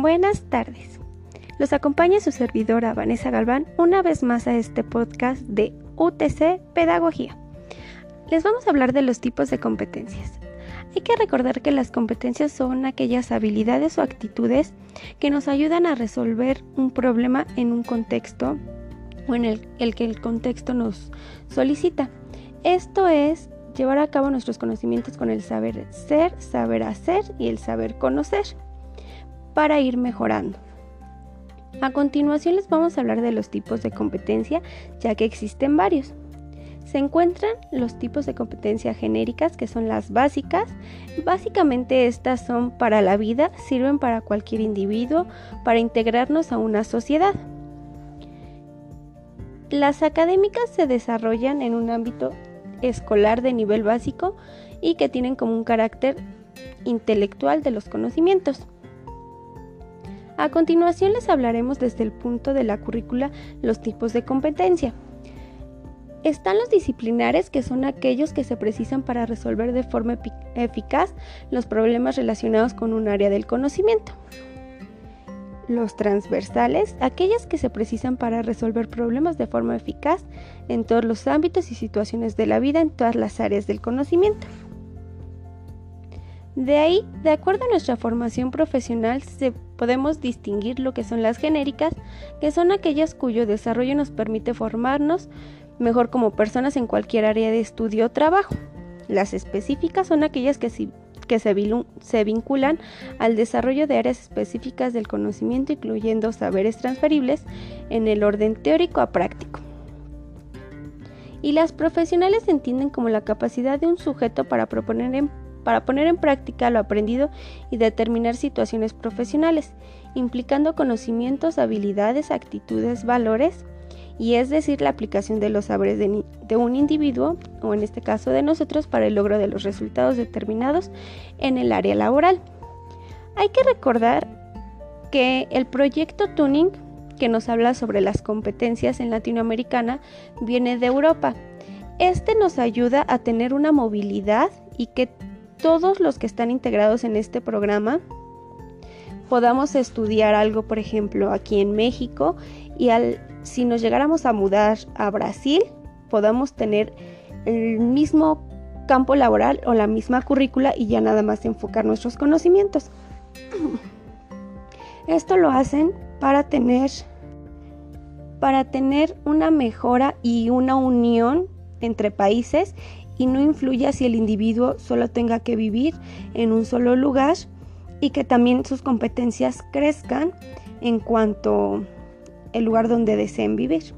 Buenas tardes. Los acompaña su servidora Vanessa Galván una vez más a este podcast de UTC Pedagogía. Les vamos a hablar de los tipos de competencias. Hay que recordar que las competencias son aquellas habilidades o actitudes que nos ayudan a resolver un problema en un contexto o en el, el que el contexto nos solicita. Esto es llevar a cabo nuestros conocimientos con el saber ser, saber hacer y el saber conocer para ir mejorando. A continuación les vamos a hablar de los tipos de competencia, ya que existen varios. Se encuentran los tipos de competencia genéricas, que son las básicas. Básicamente estas son para la vida, sirven para cualquier individuo, para integrarnos a una sociedad. Las académicas se desarrollan en un ámbito escolar de nivel básico y que tienen como un carácter intelectual de los conocimientos. A continuación les hablaremos desde el punto de la currícula los tipos de competencia. Están los disciplinares, que son aquellos que se precisan para resolver de forma eficaz los problemas relacionados con un área del conocimiento. Los transversales, aquellas que se precisan para resolver problemas de forma eficaz en todos los ámbitos y situaciones de la vida en todas las áreas del conocimiento. De ahí, de acuerdo a nuestra formación profesional, se podemos distinguir lo que son las genéricas, que son aquellas cuyo desarrollo nos permite formarnos mejor como personas en cualquier área de estudio o trabajo. Las específicas son aquellas que, se, vinculan al desarrollo de áreas específicas del conocimiento, incluyendo saberes transferibles en el orden teórico a práctico. Y las profesionales se entienden como la capacidad de un sujeto para proponer en para poner en práctica lo aprendido y determinar situaciones profesionales, implicando conocimientos, habilidades, actitudes, valores, y es decir, la aplicación de los saberes de, un individuo, o en este caso de nosotros, para el logro de los resultados determinados en el área laboral. Hay que recordar que el proyecto Tuning, que nos habla sobre las competencias en Latinoamericana, viene de Europa. Este nos ayuda a tener una movilidad y que todos los que están integrados en este programa podamos estudiar algo, por ejemplo, aquí en México y al si nos llegáramos a mudar a Brasil, podamos tener el mismo campo laboral o la misma currícula y ya nada más enfocar nuestros conocimientos. Esto lo hacen para tener para tener una mejora y una unión entre países y no influya si el individuo solo tenga que vivir en un solo lugar y que también sus competencias crezcan en cuanto el lugar donde deseen vivir.